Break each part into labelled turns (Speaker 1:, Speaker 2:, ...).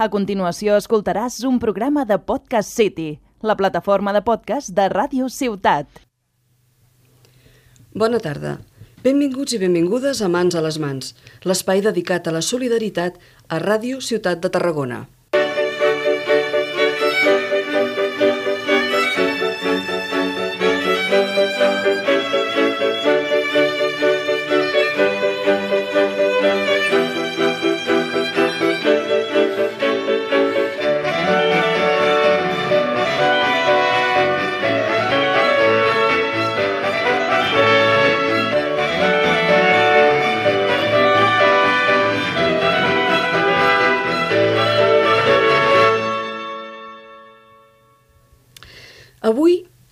Speaker 1: A continuació escoltaràs un programa de Podcast City, la plataforma de podcast de Ràdio Ciutat.
Speaker 2: Bona tarda. Benvinguts i benvingudes a Mans a les Mans, l'espai dedicat a la solidaritat a Ràdio Ciutat de Tarragona.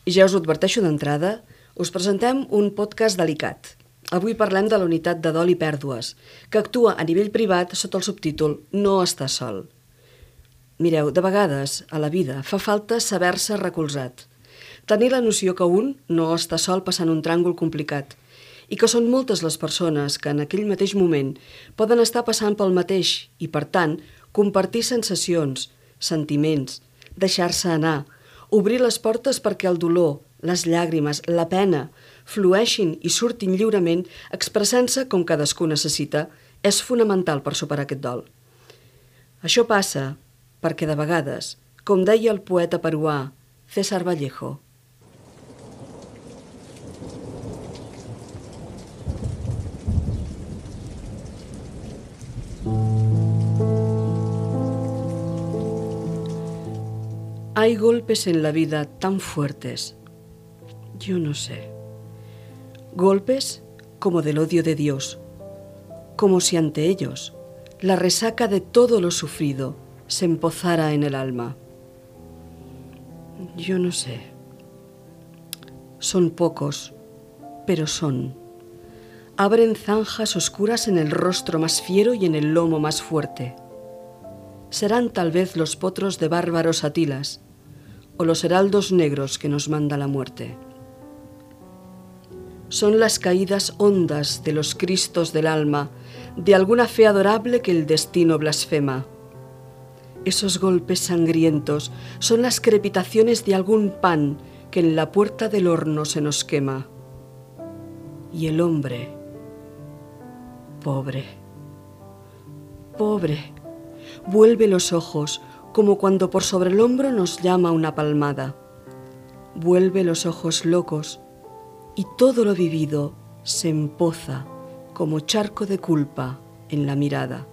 Speaker 2: Avui, ja us ho adverteixo d'entrada, us presentem un podcast delicat. Avui parlem de la unitat de dol i pèrdues, que actua a nivell privat sota el subtítol No està sol. Mireu, de vegades, a la vida, fa falta saber-se recolzat. Tenir la noció que un no està sol passant un tràngol complicat i que són moltes les persones que en aquell mateix moment poden estar passant pel mateix i, per tant, compartir sensacions, sentiments, deixar-se anar, obrir les portes perquè el dolor, les llàgrimes, la pena, flueixin i surtin lliurement expressant-se com cadascú necessita, és fonamental per superar aquest dol. Això passa perquè de vegades, com deia el poeta peruà César Vallejo, Hay golpes en la vida tan fuertes. Yo no sé. Golpes como del odio de Dios, como si ante ellos la resaca de todo lo sufrido se empozara en el alma. Yo no sé. Son pocos, pero son. Abren zanjas oscuras en el rostro más fiero y en el lomo más fuerte. Serán tal vez los potros de bárbaros atilas, o los heraldos negros que nos manda la muerte. Son las caídas hondas de los Cristos del alma, de alguna fe adorable que el destino blasfema. Esos golpes sangrientos son las crepitaciones de algún pan que en la puerta del horno se nos quema. Y el hombre, pobre, pobre, vuelve los ojos como cuando por sobre el hombro nos llama una palmada. Vuelve los ojos locos y todo lo vivido se empoza como charco de culpa en la mirada.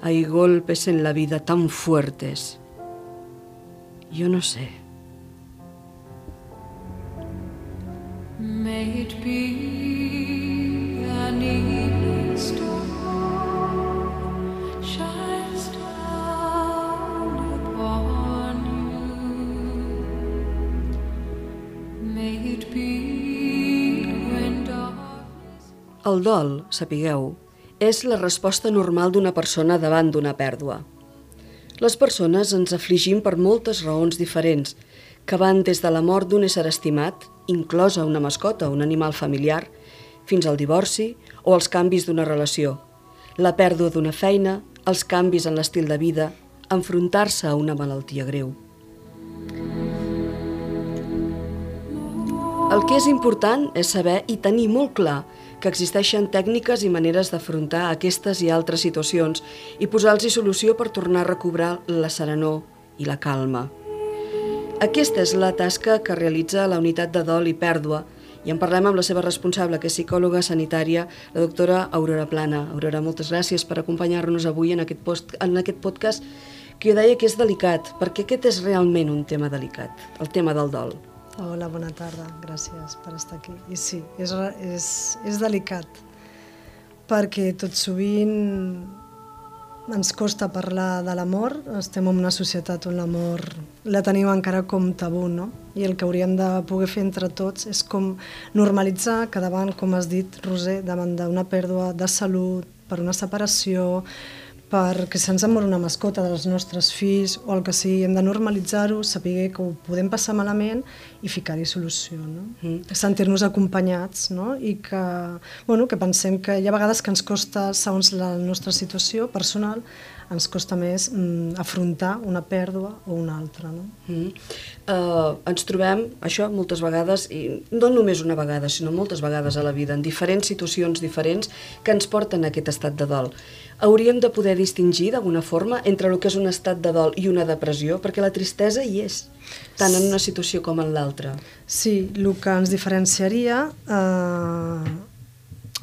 Speaker 2: Hay golpes en la vida tan fuertes. Yo no sé. El dol, sapigueu, és la resposta normal d'una persona davant d'una pèrdua. Les persones ens afligim per moltes raons diferents, que van des de la mort d'un ésser estimat, inclosa una mascota o un animal familiar, fins al divorci o els canvis d'una relació, la pèrdua d'una feina, els canvis en l'estil de vida, enfrontar-se a una malaltia greu. El que és important és saber i tenir molt clar que existeixen tècniques i maneres d'afrontar aquestes i altres situacions i posar-los solució per tornar a recobrar la serenor i la calma. Aquesta és la tasca que realitza la unitat de dol i pèrdua i en parlem amb la seva responsable, que és psicòloga sanitària, la doctora Aurora Plana. Aurora, moltes gràcies per acompanyar-nos avui en aquest, post, en aquest podcast que jo deia que és delicat, perquè aquest és realment un tema delicat, el tema del dol.
Speaker 3: Hola, bona tarda, gràcies per estar aquí. I sí, és, és, és delicat, perquè tot sovint ens costa parlar de l'amor, estem en una societat on l'amor la tenim encara com tabú, no? I el que hauríem de poder fer entre tots és com normalitzar que davant, com has dit, Roser, davant d'una pèrdua de salut, per una separació, perquè se'ns mor una mascota dels nostres fills o el que sigui, hem de normalitzar-ho, saber que ho podem passar malament i ficar-hi solució, no?
Speaker 2: Mm.
Speaker 3: Sentir-nos acompanyats, no? I que, bueno, que pensem que hi ha vegades que ens costa, segons la nostra situació personal, ens costa més mm, afrontar una pèrdua o una altra, no?
Speaker 2: Mm. Uh, ens trobem, això, moltes vegades, i no només una vegada, sinó moltes vegades a la vida, en diferents situacions diferents que ens porten a aquest estat de dol. Hauríem de poder distingir d'alguna forma entre el que és un estat de dol i una depressió, perquè la tristesa hi és, tant en una situació com en l'altra.
Speaker 3: Sí, el que ens diferenciaria eh,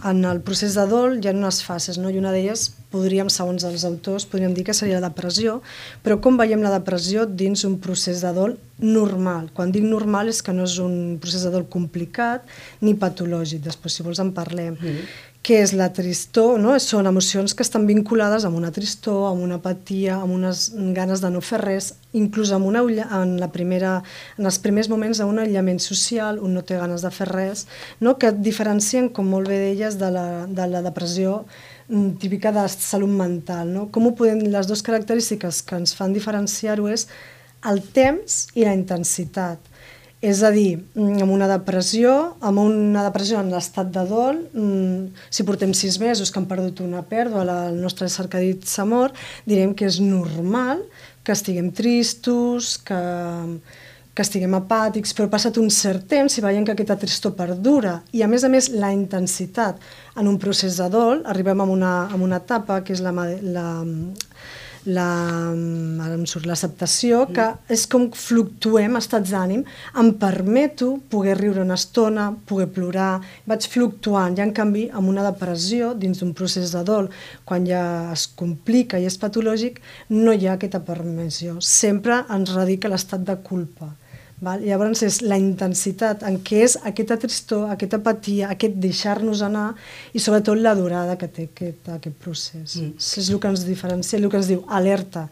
Speaker 3: en el procés de dol hi ha unes fases, no? i una d'elles podríem, segons els autors, podríem dir que seria la depressió, però com veiem la depressió dins un procés de dol normal? Quan dic normal és que no és un procés de dol complicat ni patològic, després si vols en parlem. Mm. Què és la tristor? No? Són emocions que estan vinculades amb una tristor, amb una apatia, amb unes ganes de no fer res, inclús amb una, en, la primera, en els primers moments d'un aïllament social, un no té ganes de fer res, no? que et diferencien, com molt bé deies, de la, de la depressió mm, típica de salut mental. No? Com ho podem, les dues característiques que ens fan diferenciar-ho és el temps i la intensitat. És a dir, mm, amb una depressió, amb una depressió en l'estat de dol, mm, si portem sis mesos que han perdut una pèrdua, el nostre cercadit s'ha mort, direm que és normal que estiguem tristos, que, que estiguem apàtics, però passat un cert temps i veiem que aquesta tristor perdura. I a més a més la intensitat. En un procés de dol, arribem a una, a una etapa que és la, la, la, ara em surt l'acceptació, que és com fluctuem estats d'ànim, em permeto poder riure una estona, poder plorar, vaig fluctuant, i en canvi amb una depressió dins d'un procés de dol, quan ja es complica i és patològic, no hi ha aquesta permissió, sempre ens radica l'estat de culpa. Val? Llavors és la intensitat en què és aquesta tristor, aquesta apatia, aquest deixar-nos anar i sobretot la durada que té aquest, aquest procés. Mm. És el que ens diferencia, el que ens diu alerta,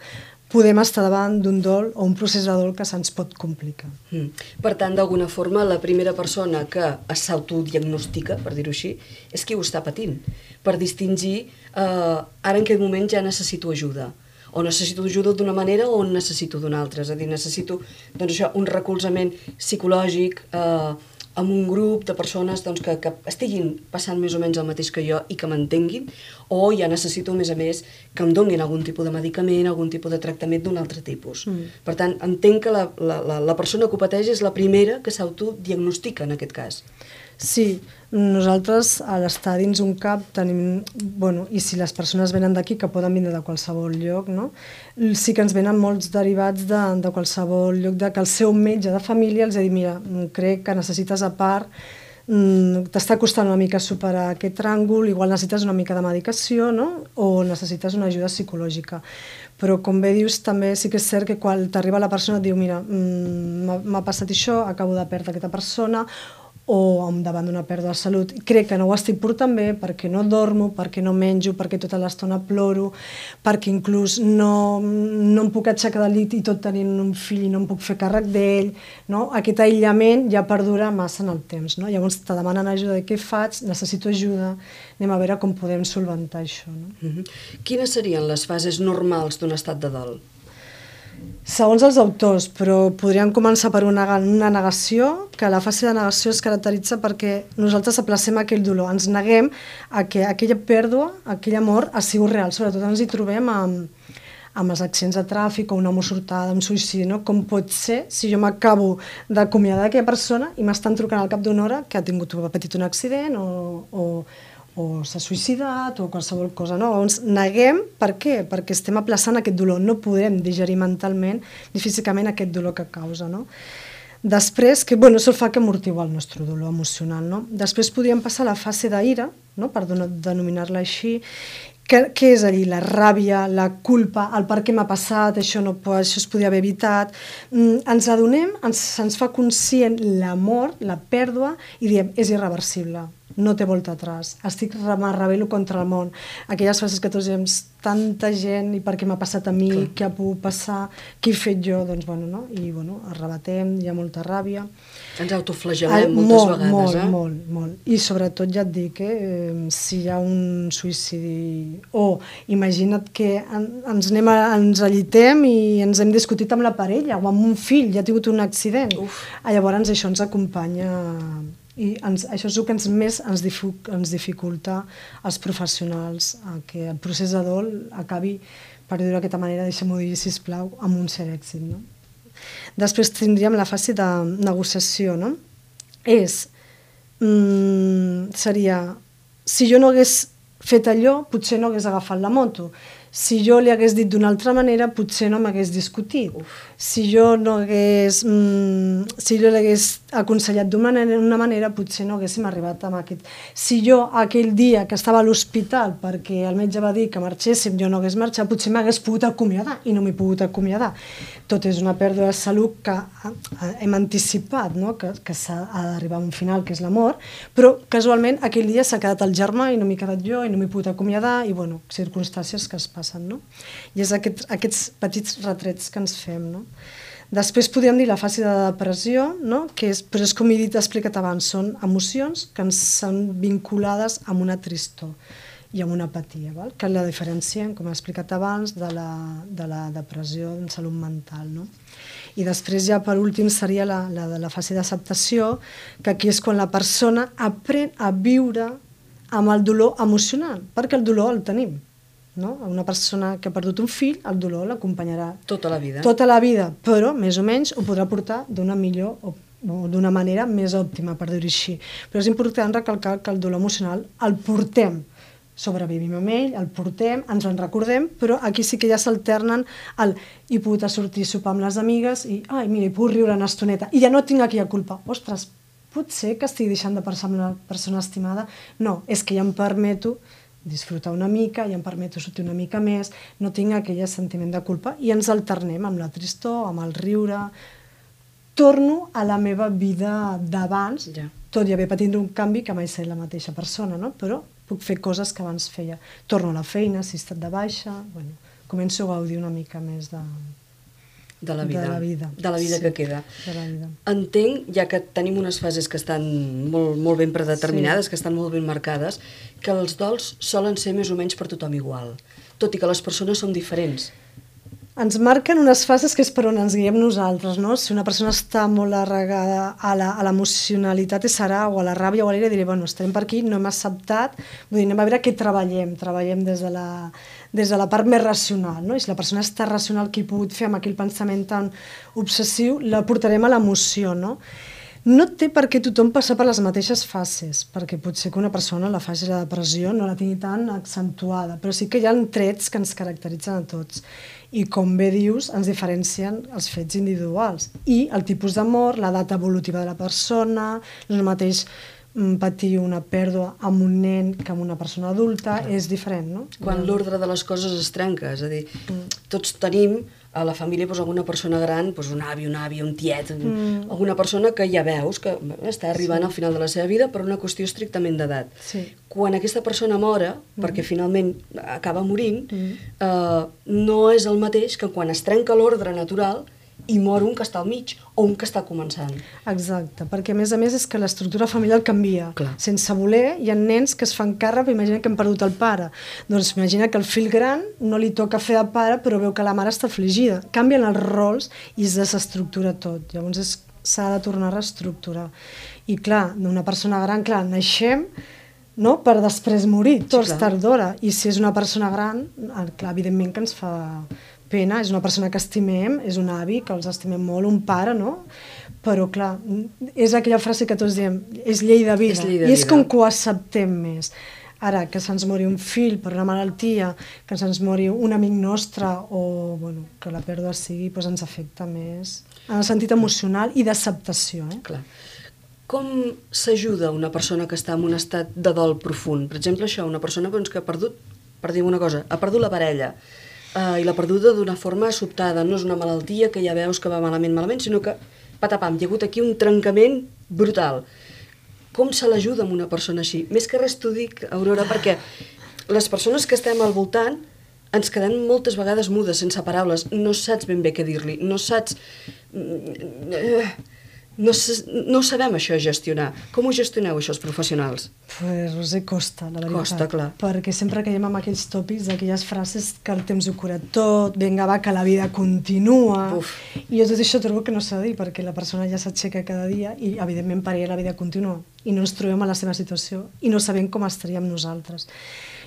Speaker 3: podem estar davant d'un dol o un procés de dol que se'ns pot complicar.
Speaker 2: Mm. Per tant, d'alguna forma, la primera persona que s'autodiagnostica, per dir-ho així, és qui ho està patint, per distingir eh, ara en aquest moment ja necessito ajuda o necessito ajuda d'una manera o necessito d'una altra. És a dir, necessito doncs, això, un recolzament psicològic eh, amb un grup de persones doncs, que, que estiguin passant més o menys el mateix que jo i que m'entenguin, o ja necessito, a més a més, que em donguin algun tipus de medicament, algun tipus de tractament d'un altre tipus. Mm. Per tant, entenc que la, la, la, la persona que ho pateix és la primera que s'autodiagnostica en aquest cas.
Speaker 3: Sí, nosaltres a l'estar dins un CAP tenim, bueno, i si les persones venen d'aquí, que poden vindre de qualsevol lloc, no? sí que ens venen molts derivats de, de qualsevol lloc, de que el seu metge de família els ha dit, mira, crec que necessites a part, mm, t'està costant una mica superar aquest tràngol, igual necessites una mica de medicació, no? o necessites una ajuda psicològica però com bé dius també sí que és cert que quan t'arriba la persona et diu mira, mm, m'ha passat això, acabo de perdre aquesta persona o davant d'una pèrdua de salut. Crec que no ho estic portant bé perquè no dormo, perquè no menjo, perquè tota l'estona ploro, perquè inclús no, no em puc aixecar del llit i tot tenint un fill i no em puc fer càrrec d'ell. No? Aquest aïllament ja perdura massa en el temps. No? Llavors te demanen ajuda de què faig, necessito ajuda, anem a veure com podem solventar això. No?
Speaker 2: Uh -huh. Quines serien les fases normals d'un estat de dol?
Speaker 3: Segons els autors, però podríem començar per una, una negació, que la fase de negació es caracteritza perquè nosaltres aplacem aquell dolor, ens neguem a que aquella pèrdua, aquell amor, ha sigut real. Sobretot ens hi trobem amb, amb els accidents de tràfic o una morsortada, un suïcidi, no? Com pot ser si jo m'acabo d'acomiadar d'aquella persona i m'estan trucant al cap d'una hora que ha tingut ha patit un accident o, o, o s'ha suïcidat o qualsevol cosa. No? Ens neguem, per què? Perquè estem aplaçant aquest dolor, no podem digerir mentalment ni físicament aquest dolor que causa. No? Després, que bueno, això fa que amortigua el nostre dolor emocional. No? Després podríem passar a la fase d'ira, no? per denominar-la així, què, què és allí? La ràbia, la culpa, el per què m'ha passat, això, no, això es podia haver evitat. Mm, ens adonem, ens, ens fa conscient la mort, la pèrdua, i diem, és irreversible no té volta atrás. Estic, rebel·lo contra el món. Aquelles frases que tots diem, tanta gent, i per què m'ha passat a mi,
Speaker 2: Clar.
Speaker 3: què ha pogut passar, què he fet jo, doncs bueno, no? I bueno, arrebatem, hi ha molta ràbia.
Speaker 2: Ens autoflagelem moltes
Speaker 3: molt,
Speaker 2: vegades,
Speaker 3: molt,
Speaker 2: eh?
Speaker 3: Molt, molt. I sobretot ja et dic, eh, si hi ha un suïcidi o imagina't que en, ens anem a, ens allitem i ens hem discutit amb la parella o amb un fill, ja ha tingut un accident.
Speaker 2: Uf.
Speaker 3: Ah, llavors això ens acompanya i ens, això és el que ens més ens, difu, ens dificulta als professionals, a que el procés de dol acabi, per dir-ho d'aquesta manera, deixem-ho dir, sisplau, amb un cert èxit. No? Després tindríem la fase de negociació, no? És, mm, seria, si jo no hagués fet allò, potser no hagués agafat la moto. Si jo li hagués dit d'una altra manera, potser no m'hagués discutit. Uf. Si jo no hagués... Mm, si jo l'hagués aconsellat d'una manera, manera, potser no haguéssim arribat amb aquest... Si jo aquell dia que estava a l'hospital perquè el metge va dir que marxéssim, jo no hagués marxat, potser m'hagués pogut acomiadar i no m'he pogut acomiadar. Tot és una pèrdua de salut que eh, hem anticipat, no? que, que s'ha ha d'arribar a un final, que és la mort, però casualment aquell dia s'ha quedat el germà i no m'he quedat jo i no m'he pogut acomiadar i, bueno, circumstàncies que es passen, no? I és aquest, aquests petits retrets que ens fem, no? Després podríem dir la fase de depressió, no? que és, però és com he dit, explicat abans, són emocions que ens són vinculades amb una tristor i amb una apatia, val? que la diferencien, com he explicat abans, de la, de la depressió en salut mental. No? I després ja per últim seria la, la de la fase d'acceptació, que aquí és quan la persona aprèn a viure amb el dolor emocional, perquè el dolor el tenim. No? Una persona que ha perdut un fill, el dolor l'acompanyarà
Speaker 2: Tota la vida.
Speaker 3: tota la vida, però més o menys ho podrà portar d'una millor o, d'una manera més òptima, per dir-ho així. Però és important recalcar que el dolor emocional el portem, sobrevivim amb ell, el portem, ens en recordem, però aquí sí que ja s'alternen el he pogut sortir a sopar amb les amigues i, ai, mira, he pogut riure una estoneta i ja no tinc aquella culpa. Ostres, potser que estic deixant de pensar en una persona estimada? No, és que ja em permeto disfrutar una mica, ja em permeto sortir una mica més, no tinc aquell sentiment de culpa i ens alternem amb la tristor, amb el riure. Torno a la meva vida d'abans,
Speaker 2: Ja.
Speaker 3: tot i haver patit un canvi que mai ser la mateixa persona, no? però puc fer coses que abans feia. Torno a la feina, si he estat de baixa, bueno, començo a gaudir una mica més de,
Speaker 2: De la vida.
Speaker 3: de la vida.
Speaker 2: De la vida
Speaker 3: Sí,
Speaker 2: que queda.
Speaker 3: de la vida.
Speaker 2: Entenc, ja que tenim unes fases que estan molt, molt ben predeterminades, sí. que estan molt ben marcades, que els dols solen ser més o menys per tothom igual, tot i que les persones són diferents.
Speaker 3: Ens marquen unes fases que és per on ens guiem nosaltres, no? Si una persona està molt arregada a la- a l'emocionalitat serà o a la ràbia o a l'ira, diré, bueno, estem per aquí, no hem acceptat, vull dir, anem a veure què treballem, treballem des de la, des de la part més racional, no? I si la persona està racional, que he pogut fer amb aquell pensament tan obsessiu, la portarem a l'emoció, no? No té per què tothom passar per les mateixes fases, perquè pot ser que una persona la fase de la depressió no la tingui tan accentuada, però sí que hi ha trets que ens caracteritzen a tots. I com bé dius, ens diferencien els fets individuals. I el tipus d'amor, l'edat evolutiva de la persona, no el mateix patir una pèrdua amb un nen que amb una persona adulta, és diferent, no?
Speaker 2: Quan l'ordre de les coses es trenca, és a dir, tots tenim a la família doncs, alguna persona gran, doncs, un avi, una àvia, un tiet, mm. alguna persona que ja veus que està arribant sí. al final de la seva vida per una qüestió estrictament d'edat.
Speaker 3: Sí.
Speaker 2: Quan aquesta persona mora, mm. perquè finalment acaba morint, mm. eh, no és el mateix que quan es trenca l'ordre natural i mor un que està al mig o un que està començant.
Speaker 3: Exacte, perquè a més a més és que l'estructura familiar canvia.
Speaker 2: Clar.
Speaker 3: Sense voler, hi ha nens que es fan càrrec, imagina que han perdut el pare. Doncs imagina que el fill gran no li toca fer de pare, però veu que la mare està afligida. Canvien els rols i es desestructura tot. Llavors s'ha de tornar a reestructurar. I clar, d'una persona gran, clar, naixem no? per després morir, tots
Speaker 2: clar.
Speaker 3: tard d'hora. I si és una persona gran, clar, evidentment que ens fa pena, és una persona que estimem, és un avi, que els estimem molt, un pare, no? Però, clar, és aquella frase que tots diem, és llei de vida.
Speaker 2: És llei de
Speaker 3: I és
Speaker 2: vida.
Speaker 3: com que ho acceptem més. Ara, que se'ns mori un fill per una malaltia, que se'ns mori un amic nostre o bueno, que la pèrdua sigui, doncs ens afecta més en el sentit emocional i d'acceptació. Eh?
Speaker 2: Clar. Com s'ajuda una persona que està en un estat de dol profund? Per exemple, això, una persona doncs, que ha perdut, per dir una cosa, ha perdut la parella eh, i l'ha perduda d'una forma sobtada. No és una malaltia que ja veus que va malament, malament, sinó que, patapam, hi ha hagut aquí un trencament brutal. com se l'ajuda amb una persona així? Més que res t'ho dic, Aurora, perquè les persones que estem al voltant ens quedem moltes vegades mudes, sense paraules. No saps ben bé què dir-li, no saps... No, no sabem això gestionar. Com ho gestioneu, això, els professionals?
Speaker 3: Pues, Roser, costa, la veritat.
Speaker 2: Costa, clar.
Speaker 3: Perquè sempre caiem en aquells tòpics, aquelles frases que el temps ho cura tot, vinga, va, que la vida continua...
Speaker 2: Uf.
Speaker 3: I jo tot això trobo que no s'ha de dir, perquè la persona ja s'aixeca cada dia i, evidentment, per ella la vida continua. I no ens trobem a la seva situació i no sabem com estaríem nosaltres.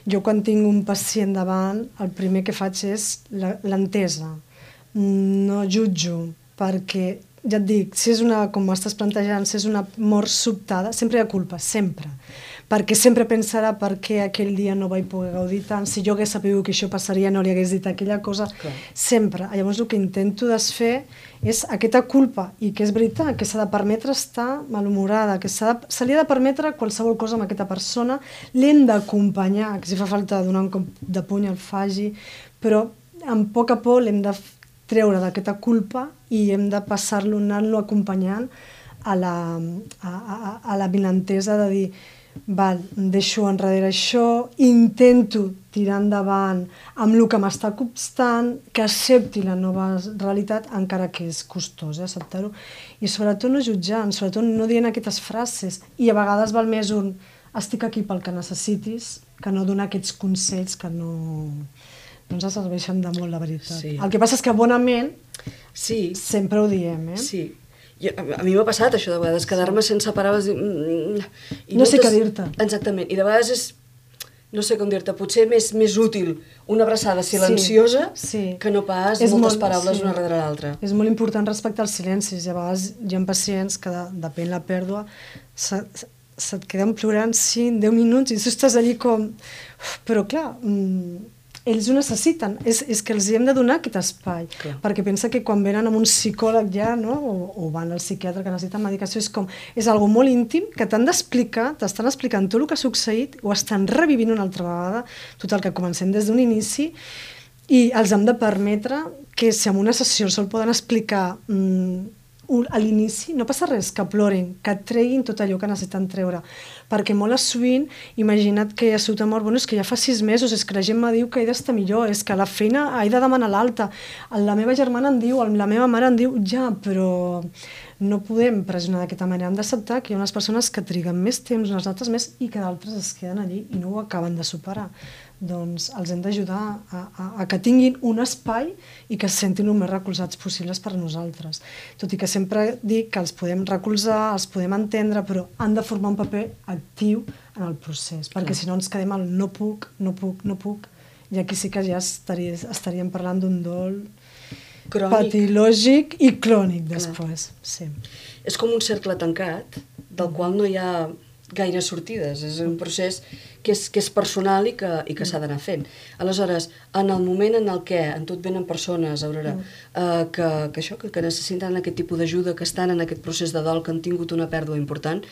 Speaker 3: Jo, quan tinc un pacient davant, el primer que faig és l'entesa. No jutjo, perquè ja et dic, si és una, com m'estàs plantejant, si és una mort sobtada, sempre hi ha culpa, sempre. Perquè sempre pensarà per què aquell dia no vaig poder gaudir tant, si jo hagués sabut que això passaria no li hagués dit aquella cosa,
Speaker 2: Clar.
Speaker 3: sempre. Llavors el que intento desfer és aquesta culpa, i que és veritat, que s'ha de permetre estar malhumorada, que de, se li ha de permetre qualsevol cosa amb aquesta persona, l'hem d'acompanyar, que si fa falta donar un cop de puny al faci, però amb poc a poc l'hem de treure d'aquesta culpa i hem de passar-lo, anar-lo acompanyant a la, a, a, a la vinentesa de dir val, deixo enrere això, intento tirar endavant amb el que m'està costant, que accepti la nova realitat, encara que és costós, eh, acceptar-ho. I sobretot no jutjant, sobretot no dient aquestes frases. I a vegades val més un estic aquí pel que necessitis, que no donar aquests consells que no, no ens serveixen de molt, la veritat.
Speaker 2: Sí.
Speaker 3: El que passa és que bonament
Speaker 2: Sí,
Speaker 3: sempre ho diem, eh?
Speaker 2: sí. Jo, a, mi m'ha passat això de vegades, quedar-me sense paraules... i- mm, i
Speaker 3: No sé què dir-te.
Speaker 2: Exactament, i de vegades és, no sé com dir-te, potser més, més útil una abraçada silenciosa
Speaker 3: Sí, sí.
Speaker 2: que no pas
Speaker 3: És
Speaker 2: moltes
Speaker 3: molt-
Speaker 2: paraules
Speaker 3: sí.
Speaker 2: una darrere l'altra.
Speaker 3: És molt important respectar els silencis i a vegades hi ha pacients que, de, depèn la pèrdua, se, se- se't queden plorant 5, 10 minuts i tu estàs allí com... Però clar, mm, ells ho necessiten, és, és que els hi hem de donar aquest espai,
Speaker 2: Clar.
Speaker 3: perquè pensa que quan venen amb un psicòleg ja, no? o, o van al psiquiatre que necessiten medicació, és com, és algo molt íntim que t'han d'explicar, t'estan explicant tot el que ha succeït, ho estan revivint una altra vegada, total que comencem des d'un inici, i els hem de permetre que si en una sessió se'l poden explicar mm, un- a l'inici, no passa res, que plorin, que treguin tot allò que necessiten treure. Perquè molt sovint, imagina't que ha sigut mort, bueno, és que ja fa sis mesos, és que la gent me diu que he d'estar millor, és que la feina he de demanar l'alta, la meva germana em diu, la meva mare em diu, ja, però no podem pressionar d'aquesta manera, hem d'acceptar que hi ha unes persones que triguen més temps, unes altres més, i que d'altres es queden allí i no ho acaben de superar. Doncs els hem d'ajudar a, a, a que tinguin un espai i que es sentin el més recolzats possibles per nosaltres. Tot i que sempre dic que els podem recolzar, els podem entendre, però han de formar un paper actiu en el procés, perquè si no ens quedem al no puc, no puc, no puc, i aquí sí que ja estaria, estaríem parlant d'un dol
Speaker 2: Crònic.
Speaker 3: patològic i clònic després. Sí.
Speaker 2: És com un cercle tancat del qual no hi ha gaire sortides. És un procés que és, que és personal i que, i que s'ha d'anar fent. Aleshores, en el moment en el que en tu et venen persones, Aurora, eh, que, que això, que, que necessiten aquest tipus d'ajuda, que estan en aquest procés de dol, que han tingut una pèrdua important,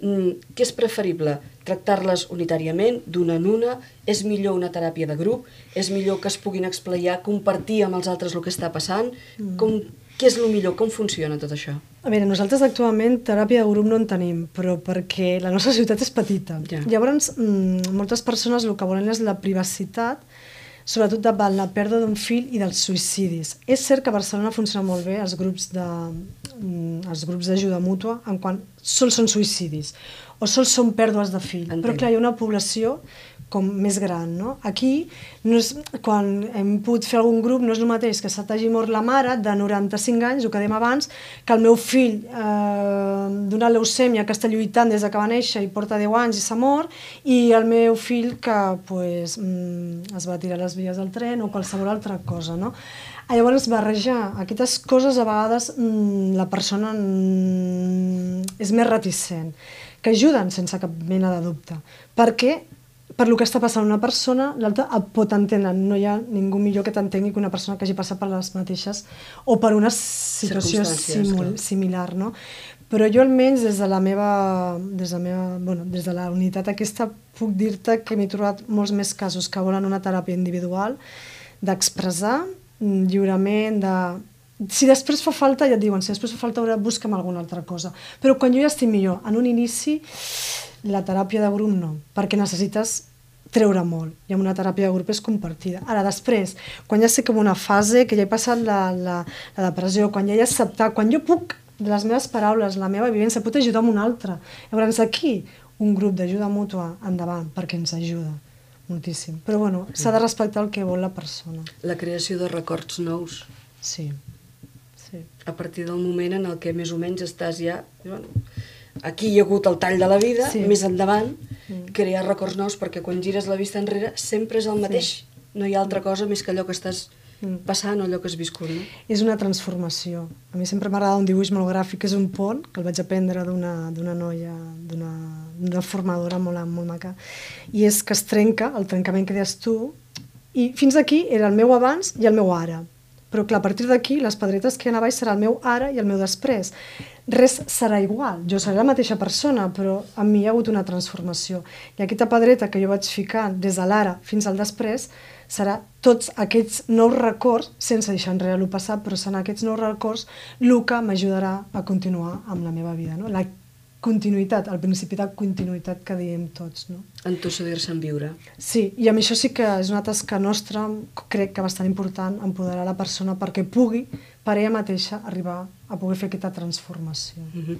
Speaker 2: mm, què és preferible? Tractar-les unitàriament, d'una en una? És millor una teràpia de grup? És millor que es puguin explayar, compartir amb els altres el que està passant? Com, què és el millor? Com funciona tot això?
Speaker 3: A veure, nosaltres actualment teràpia de grup no en tenim, però perquè la nostra ciutat és petita.
Speaker 2: Ja.
Speaker 3: Llavors, mm, moltes persones el que volen és la privacitat, sobretot davant la pèrdua d'un fill i dels suïcidis. És cert que a Barcelona funciona molt bé els grups de mm, els grups d'ajuda mútua en quan sols són suïcidis o sols són pèrdues de fill.
Speaker 2: Entenc.
Speaker 3: Però clar, hi ha una població com més gran, no? Aquí, no és, quan hem pogut fer algun grup, no és el mateix que se t'hagi mort la mare de 95 anys, el que dèiem abans, que el meu fill eh, d'una leucèmia que està lluitant des de que va néixer i porta 10 anys i s'ha mort, i el meu fill que pues, mm, es va tirar a les vies del tren o qualsevol altra cosa, no? Llavors, barrejar aquestes coses, a vegades mm, la persona mm, és més reticent, que ajuden sense cap mena de dubte, perquè per lo que està passant una persona, l'altra et pot entendre. No hi ha ningú millor que t'entengui que una persona que hagi passat per les mateixes o per una situació simul, similar, no? Però jo almenys des de la meva, des de, la meva, bueno, des de la unitat aquesta puc dir-te que m'he trobat molts més casos que volen una teràpia individual, d'expressar lliurement, de si després fa falta, ja et diuen, si després fa falta, ara busca'm alguna altra cosa. Però quan jo ja estic millor, en un inici, la teràpia de grup no, perquè necessites treure molt, i amb una teràpia de grup és compartida. Ara, després, quan ja sé que en una fase, que ja he passat la, la, la depressió, quan ja he acceptat, quan jo puc, de les meves paraules, la meva vivència, pot ajudar a un altre. Llavors, aquí, un grup d'ajuda mútua endavant, perquè ens ajuda moltíssim. Però, bueno, s'ha de respectar el que vol la persona.
Speaker 2: La creació de records nous.
Speaker 3: Sí, sí.
Speaker 2: A partir del moment en el que més o menys estàs ja... Bueno, aquí hi ha hagut el tall de la vida,
Speaker 3: Sí.
Speaker 2: més endavant, crear records nous, perquè quan gires la vista enrere sempre és el mateix. No hi ha altra cosa més que allò que estàs passant o allò que has viscut, no?
Speaker 3: És una transformació. A mi sempre m'agrada un dibuix molt gràfic, és un pont, que el vaig aprendre d'una noia, d'una formadora molt, molt maca, i és que es trenca, el trencament que deies tu, i fins aquí era el meu abans i el meu ara. Però clar, a partir d'aquí, les pedretes que hi ha a baix serà el meu ara i el meu després. Res serà igual, jo seré la mateixa persona, però en mi hi ha hagut una transformació. I aquesta pedreta que jo vaig ficar des de l'ara fins al després serà tots aquests nous records, sense deixar enrere el passat, però seran aquests nous records el que m'ajudarà a continuar amb la meva vida. No? La continuïtat, el principi de continuïtat que diem tots. No?
Speaker 2: Entossudir-se en viure.
Speaker 3: Sí, i amb això sí que és una tasca nostra, crec que bastant important, empoderar la persona perquè pugui, per ella mateixa, arribar a poder fer aquesta transformació.
Speaker 2: Mhm.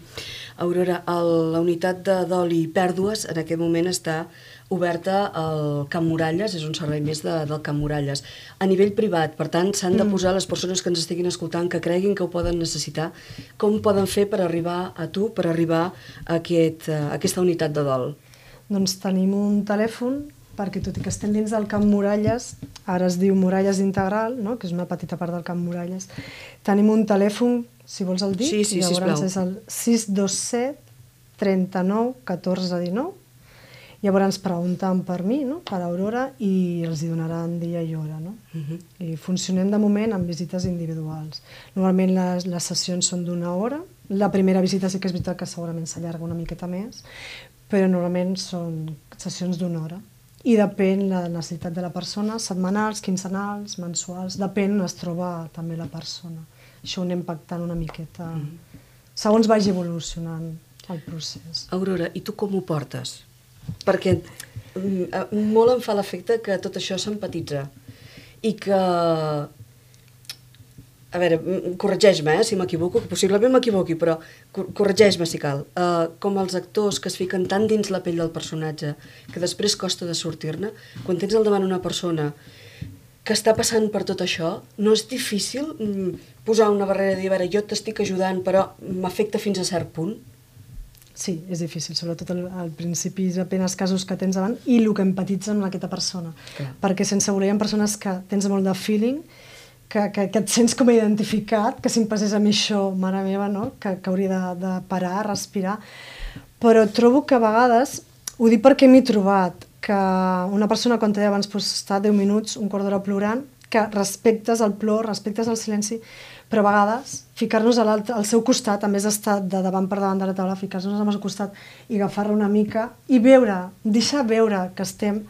Speaker 2: Aurora, el, la unitat de dol i pèrdues en aquest moment està oberta al Camp Muralles, és un servei més de, del Camp Muralles. A nivell privat, per tant, s'han de posar les persones que ens estiguin escoltant, que creguin que ho poden necessitar, com poden fer per arribar a tu, per arribar a, aquest, a aquesta unitat de dol?
Speaker 3: Doncs tenim un telèfon perquè tot i que estem dins del Camp Muralles, ara es diu Muralles Integral, no? que és una petita part del Camp Muralles, tenim un telèfon, si vols el dic,
Speaker 2: Sí, sí,
Speaker 3: llavors
Speaker 2: sisplau.
Speaker 3: és el 627 39 14 19, llavors pregunten per mi, no? per Aurora, i els hi donaran dia i hora. No?
Speaker 2: Mhm.
Speaker 3: I funcionem de moment amb visites individuals. Normalment les, les sessions són d'una hora. La primera visita sí que és veritat que segurament s'allarga una miqueta més, però normalment són sessions d'una hora. I depèn la necessitat de la persona, setmanals, quinzenals, mensuals, depèn on es troba també la persona. Això ho anem pactant una miqueta, segons vagi evolucionant el procés.
Speaker 2: Aurora, i tu com ho portes? Perquè mm, eh, molt em fa l'efecte que tot això s'empatitza i que... A veure, mm, corregeix-me, eh, si m'equivoco, possiblement m'equivoqui, però cor- corregeix-me si cal. Uh, com els actors que es fiquen tan dins la pell del personatge que després costa de sortir-ne, quan tens al davant una persona que està passant per tot això, no és difícil mm, posar una barrera i dir, a veure, jo t'estic ajudant, però m'afecta fins a cert punt?
Speaker 3: Sí, és difícil, sobretot al, al principi depèn dels casos que tens davant i el que empatitza amb aquesta persona.
Speaker 2: Clar.
Speaker 3: Perquè sense voler hi ha persones que tens molt de feeling, que, que, que et sents com identificat, que si em passés a mi això, mare meva, no? que, que hauria de, de parar, respirar. Però trobo que a vegades, ho dic perquè m'he trobat, que una persona, quan deia abans, pues, està 10 minuts, un quart d'hora plorant, que respectes el plor, respectes el silenci, però a vegades ficar-nos a al seu costat, a més d'estar de davant per davant de la taula, ficar-nos al seu costat i agafar-la una mica i veure, deixar veure que estem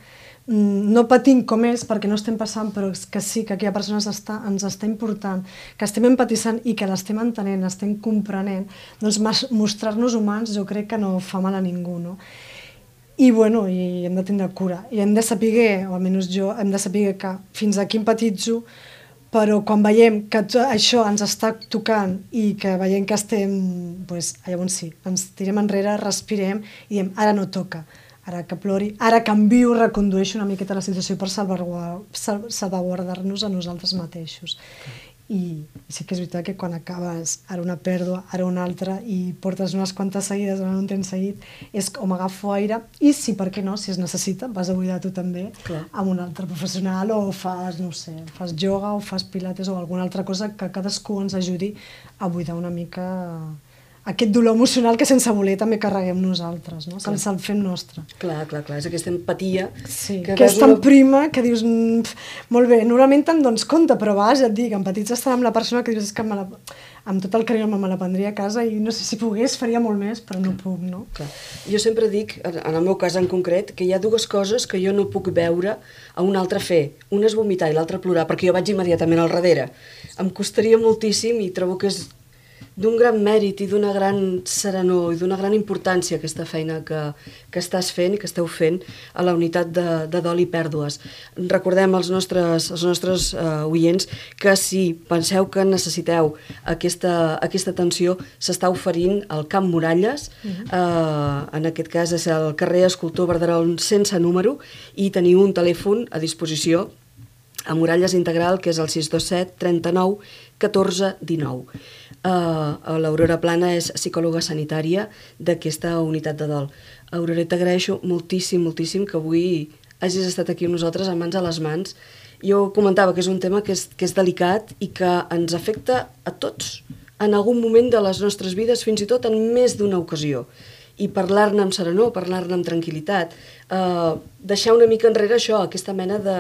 Speaker 3: mm, no patint com és perquè no estem passant, però que sí, que aquella persona ens està, ens està important, que estem empatitzant i que l'estem entenent, l'estem comprenent, doncs mostrar-nos humans jo crec que no fa mal a ningú, no? I, bueno, i hem de tindre cura. I hem de saber, o almenys jo, hem de saber que fins aquí empatitzo, però quan veiem que això ens està tocant i que veiem que estem, doncs, llavors sí, ens tirem enrere, respirem i diem, ara no toca, ara que plori, ara canvio, recondueixo una miqueta la situació per salvaguardar- sal- salvaguardar-nos a nosaltres mateixos. I sí que és veritat que quan acabes ara una pèrdua, ara una altra i portes unes quantes seguides en un temps seguit, és com agafo aire i si, per què no, si es necessita, vas a buidar tu també
Speaker 2: Clar.
Speaker 3: amb un altre professional o fas, no sé, fas yoga o fas pilates o alguna altra cosa que cadascú ens ajudi a buidar una mica aquest dolor emocional que sense voler també carreguem nosaltres, no? ens el fem nostre.
Speaker 2: Clar, clar, clar, és aquesta empatia
Speaker 3: Sí,
Speaker 2: que,
Speaker 3: que, és tan
Speaker 2: una-
Speaker 3: prima que dius, mm, molt bé, normalment te'n dones compte, però a vegades ja et dic, empatitzes tant amb la persona que dius, és que me la, amb tot el carinyo me la prendria a casa i no sé si pogués faria molt més, però no puc, no?
Speaker 2: Clar. Jo sempre dic, en en el meu cas en concret, que hi ha dues coses que jo no puc veure a un altre fer. Una és vomitar i l'altra plorar, perquè jo vaig immediatament al darrere. Em costaria moltíssim i trobo que és d'un gran mèrit i d'una gran serenor i d'una gran importància aquesta feina que, que estàs fent i que esteu fent a la unitat de, de dol i pèrdues. Recordem als nostres, als nostres uh, oients que si penseu que necessiteu aquesta, aquesta atenció s'està oferint al Camp Muralles, uh, en aquest cas és el carrer Escultor Verderol sense número i teniu un telèfon a disposició a Muralles Integral, que és el 627 39 14 19. Uh, L'Aurora Plana és psicòloga sanitària d'aquesta unitat de dol. Aurora, t'agraeixo moltíssim, moltíssim que avui hagis estat aquí amb nosaltres a mans a les mans. Jo comentava que és un tema que és, que és delicat i que ens afecta a tots en algun moment de les nostres vides, fins i tot en més d'una ocasió. I parlar-ne amb serenor, parlar-ne amb tranquil·litat, eh, deixar una mica enrere això, aquesta mena de,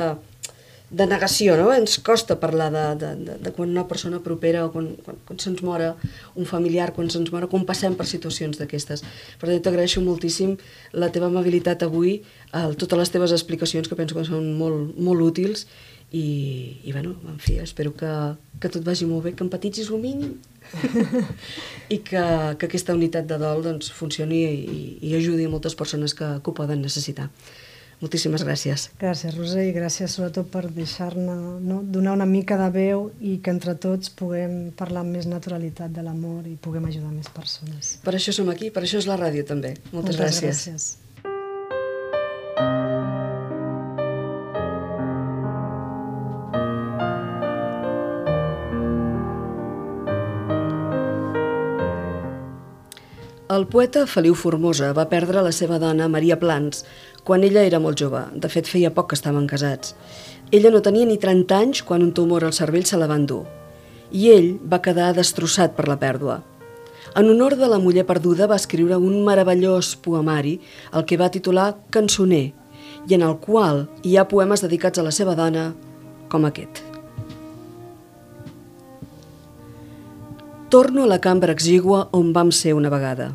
Speaker 2: de negació, no? Ens costa parlar de, de, de, de quan una persona propera o quan, quan, quan se'ns mora un familiar, quan se'ns mora, quan passem per situacions d'aquestes. Per tant, t'agraeixo moltíssim la teva amabilitat avui, el, totes les teves explicacions, que penso que són molt, molt útils, i, i bueno, en fi, espero que, que tot vagi molt bé, que empatitzis el mínim i que, que aquesta unitat de dol doncs, funcioni i, i ajudi a moltes persones que, que ho poden necessitar. Moltíssimes gràcies.
Speaker 3: Gràcies, Roser, i gràcies sobretot per deixar-ne, no? donar una mica de veu i que entre tots puguem parlar amb més naturalitat de l'amor i puguem ajudar més persones.
Speaker 2: Per això som aquí, per això és la ràdio també. Moltes, gràcies.
Speaker 3: gràcies.
Speaker 2: El poeta Feliu Formosa va perdre la seva dona, Maria Plans, quan ella era molt jove. De fet, feia poc que estaven casats. Ella no tenia ni 30 anys quan un tumor al cervell se la va endur. I ell va quedar destrossat per la pèrdua. En honor de la muller perduda va escriure un meravellós poemari, el que va titular Cançoner, i en el qual hi ha poemes dedicats a la seva dona, com aquest. Torno a la cambra exigua on vam ser una vegada.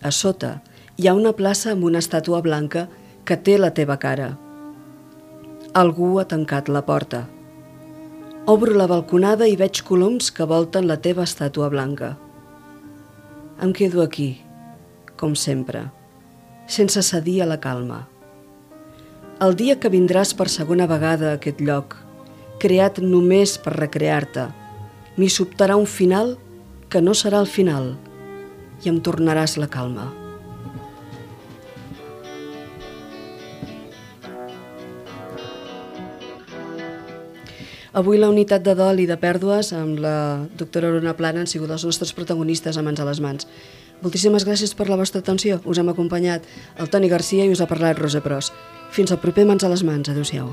Speaker 2: A sota hi ha una plaça amb una estàtua blanca que té la teva cara. Algú ha tancat la porta. Obro la balconada i veig coloms que volten la teva estàtua blanca. Em quedo aquí, com sempre, sense cedir a la calma. El dia que vindràs per segona vegada a aquest lloc, creat només per recrear-te, m'hi sobtarà un final que no serà el final i em tornaràs la calma. Avui la unitat de dol i de pèrdues amb la doctora Aurona Plana han sigut els nostres protagonistes a mans a les mans. Moltíssimes gràcies per la vostra atenció. Us hem acompanyat el Toni Garcia i us ha parlat Rosa Pros. Fins al proper Mans a les Mans. Adéu-siau.